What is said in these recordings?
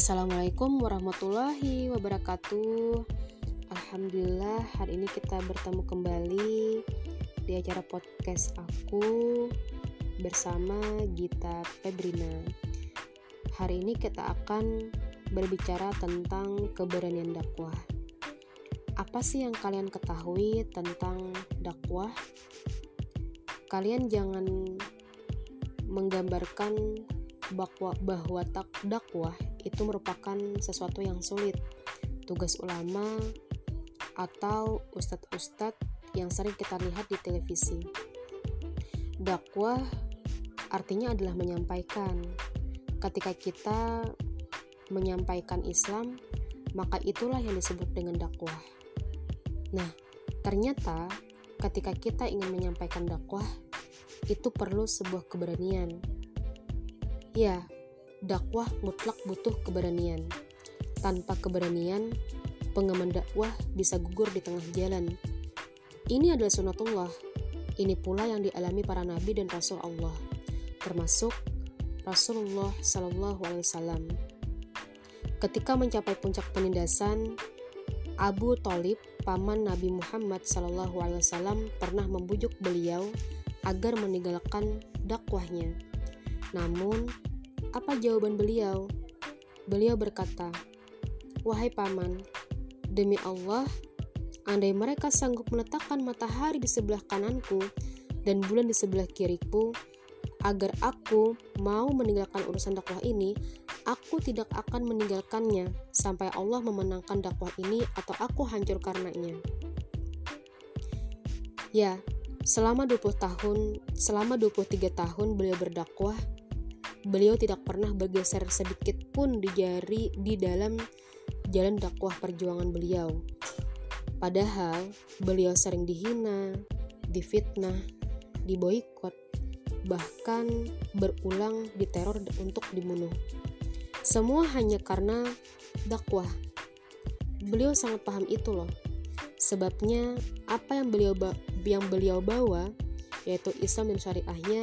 Assalamualaikum warahmatullahi wabarakatuh. Alhamdulillah hari ini kita bertemu kembali di acara podcast aku bersama Gita Febrina. Hari ini kita akan berbicara tentang keberanian dakwah. Apa sih yang kalian ketahui tentang dakwah? Kalian jangan menggambarkan bahwa, bahwa dakwah itu merupakan sesuatu yang sulit. Tugas ulama atau ustadz-ustadz yang sering kita lihat di televisi. Dakwah artinya adalah menyampaikan. Ketika kita menyampaikan Islam, maka itulah yang disebut dengan dakwah. Nah, ternyata ketika kita ingin menyampaikan dakwah, itu perlu sebuah keberanian. Ya, dakwah mutlak butuh keberanian. Tanpa keberanian, pengaman dakwah bisa gugur di tengah jalan. Ini adalah sunatullah. Ini pula yang dialami para nabi dan rasul Allah, termasuk Rasulullah Shallallahu Alaihi Wasallam. Ketika mencapai puncak penindasan, Abu Talib, paman Nabi Muhammad Shallallahu Alaihi Wasallam, pernah membujuk beliau agar meninggalkan dakwahnya. Namun, apa jawaban beliau? Beliau berkata, "Wahai paman, demi Allah, andai mereka sanggup meletakkan matahari di sebelah kananku dan bulan di sebelah kiriku, agar aku mau meninggalkan urusan dakwah ini, aku tidak akan meninggalkannya sampai Allah memenangkan dakwah ini atau aku hancur karenanya." Ya, selama 20 tahun, selama 23 tahun beliau berdakwah beliau tidak pernah bergeser sedikit pun di jari di dalam jalan dakwah perjuangan beliau. Padahal beliau sering dihina, difitnah, diboikot, bahkan berulang diteror untuk dibunuh. Semua hanya karena dakwah. Beliau sangat paham itu loh. Sebabnya apa yang beliau yang beliau bawa yaitu Islam dan syariahnya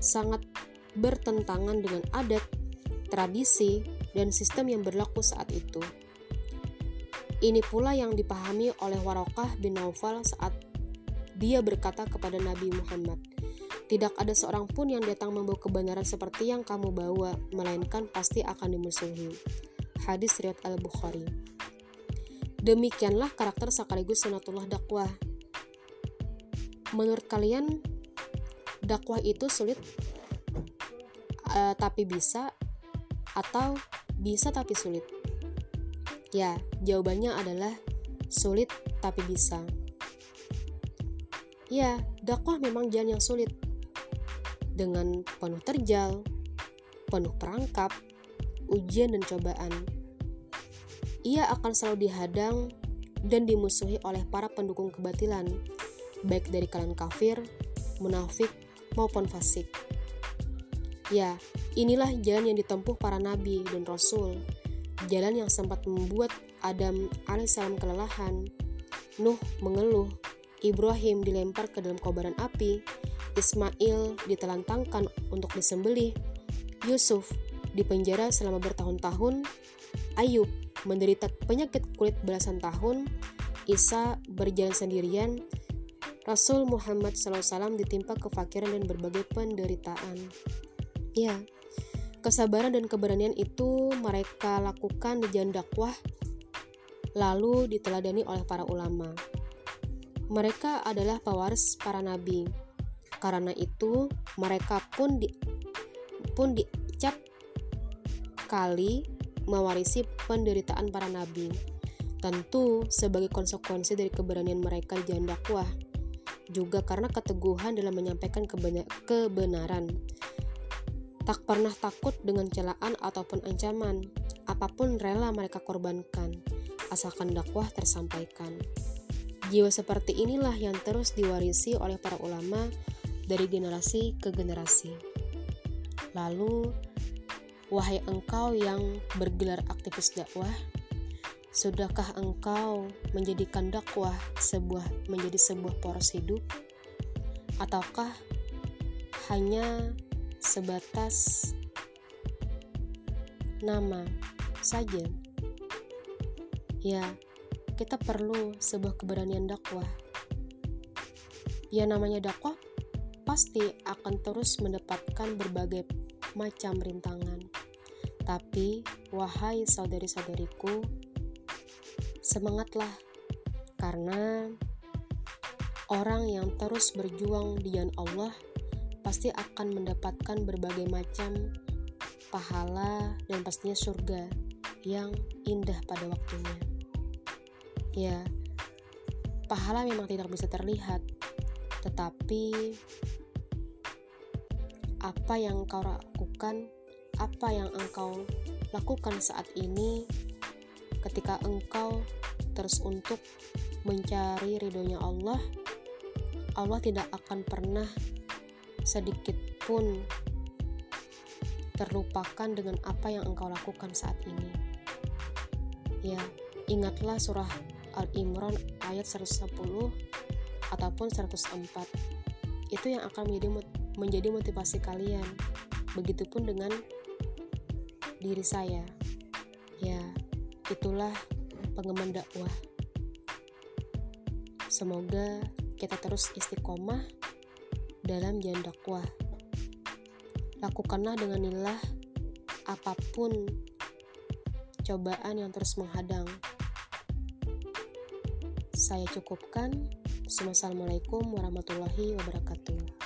sangat bertentangan dengan adat, tradisi, dan sistem yang berlaku saat itu. Ini pula yang dipahami oleh Warokah bin Naufal saat dia berkata kepada Nabi Muhammad, "Tidak ada seorang pun yang datang membawa kebenaran seperti yang kamu bawa, melainkan pasti akan dimusuhi." Hadis riwayat Al-Bukhari. Demikianlah karakter sekaligus sunatullah dakwah. Menurut kalian, dakwah itu sulit uh, tapi bisa atau bisa tapi sulit? Ya, jawabannya adalah sulit tapi bisa. Ya, dakwah memang jalan yang sulit. Dengan penuh terjal, penuh perangkap, ujian dan cobaan. Ia akan selalu dihadang dan dimusuhi oleh para pendukung kebatilan, baik dari kalangan kafir, munafik, maupun fasik. Ya, inilah jalan yang ditempuh para nabi dan rasul. Jalan yang sempat membuat Adam alaihissalam kelelahan, Nuh mengeluh, Ibrahim dilempar ke dalam kobaran api, Ismail ditelantangkan untuk disembelih, Yusuf dipenjara selama bertahun-tahun, Ayub menderita penyakit kulit belasan tahun, Isa berjalan sendirian, Rasul Muhammad SAW ditimpa kefakiran dan berbagai penderitaan. Ya, kesabaran dan keberanian itu mereka lakukan di jalan dakwah, lalu diteladani oleh para ulama. Mereka adalah pewaris para nabi. Karena itu, mereka pun di, pun dicap kali mewarisi penderitaan para nabi. Tentu sebagai konsekuensi dari keberanian mereka di jalan dakwah, juga karena keteguhan dalam menyampaikan kebenaran tak pernah takut dengan celaan ataupun ancaman. Apa pun rela mereka korbankan, asalkan dakwah tersampaikan. Jiwa seperti inilah yang terus diwarisi oleh para ulama dari generasi ke generasi. Lalu, wahai engkau yang bergelar aktivis dakwah, sudahkah engkau menjadikan dakwah sebuah menjadi sebuah poros hidup? Ataukah hanya sebatas nama saja. Ya, kita perlu sebuah keberanian dakwah. Ya namanya dakwah pasti akan terus mendapatkan berbagai macam rintangan. Tapi, wahai saudari-saudariku, semangatlah karena orang yang terus berjuang di jalan Allah pasti akan mendapatkan berbagai macam pahala dan pastinya surga yang indah pada waktunya. Ya, pahala memang tidak bisa terlihat, tetapi apa yang engkau lakukan, apa yang engkau lakukan saat ini ketika engkau terus untuk mencari ridhonya Allah, Allah tidak akan pernah sedikit pun terlupakan dengan apa yang engkau lakukan saat ini. Ya, ingatlah surah Al-Imran ayat 110 ataupun 104. Itu yang akan menjadi menjadi motivasi kalian. Begitupun dengan diri saya. Ya, itulah pengemban dakwah. Semoga kita terus istiqomah dalam jalan dakwah. Lakukanlah dengan nilai apa pun cobaan yang terus menghadang. Saya cukupkan. Assalamualaikum warahmatullahi wabarakatuh.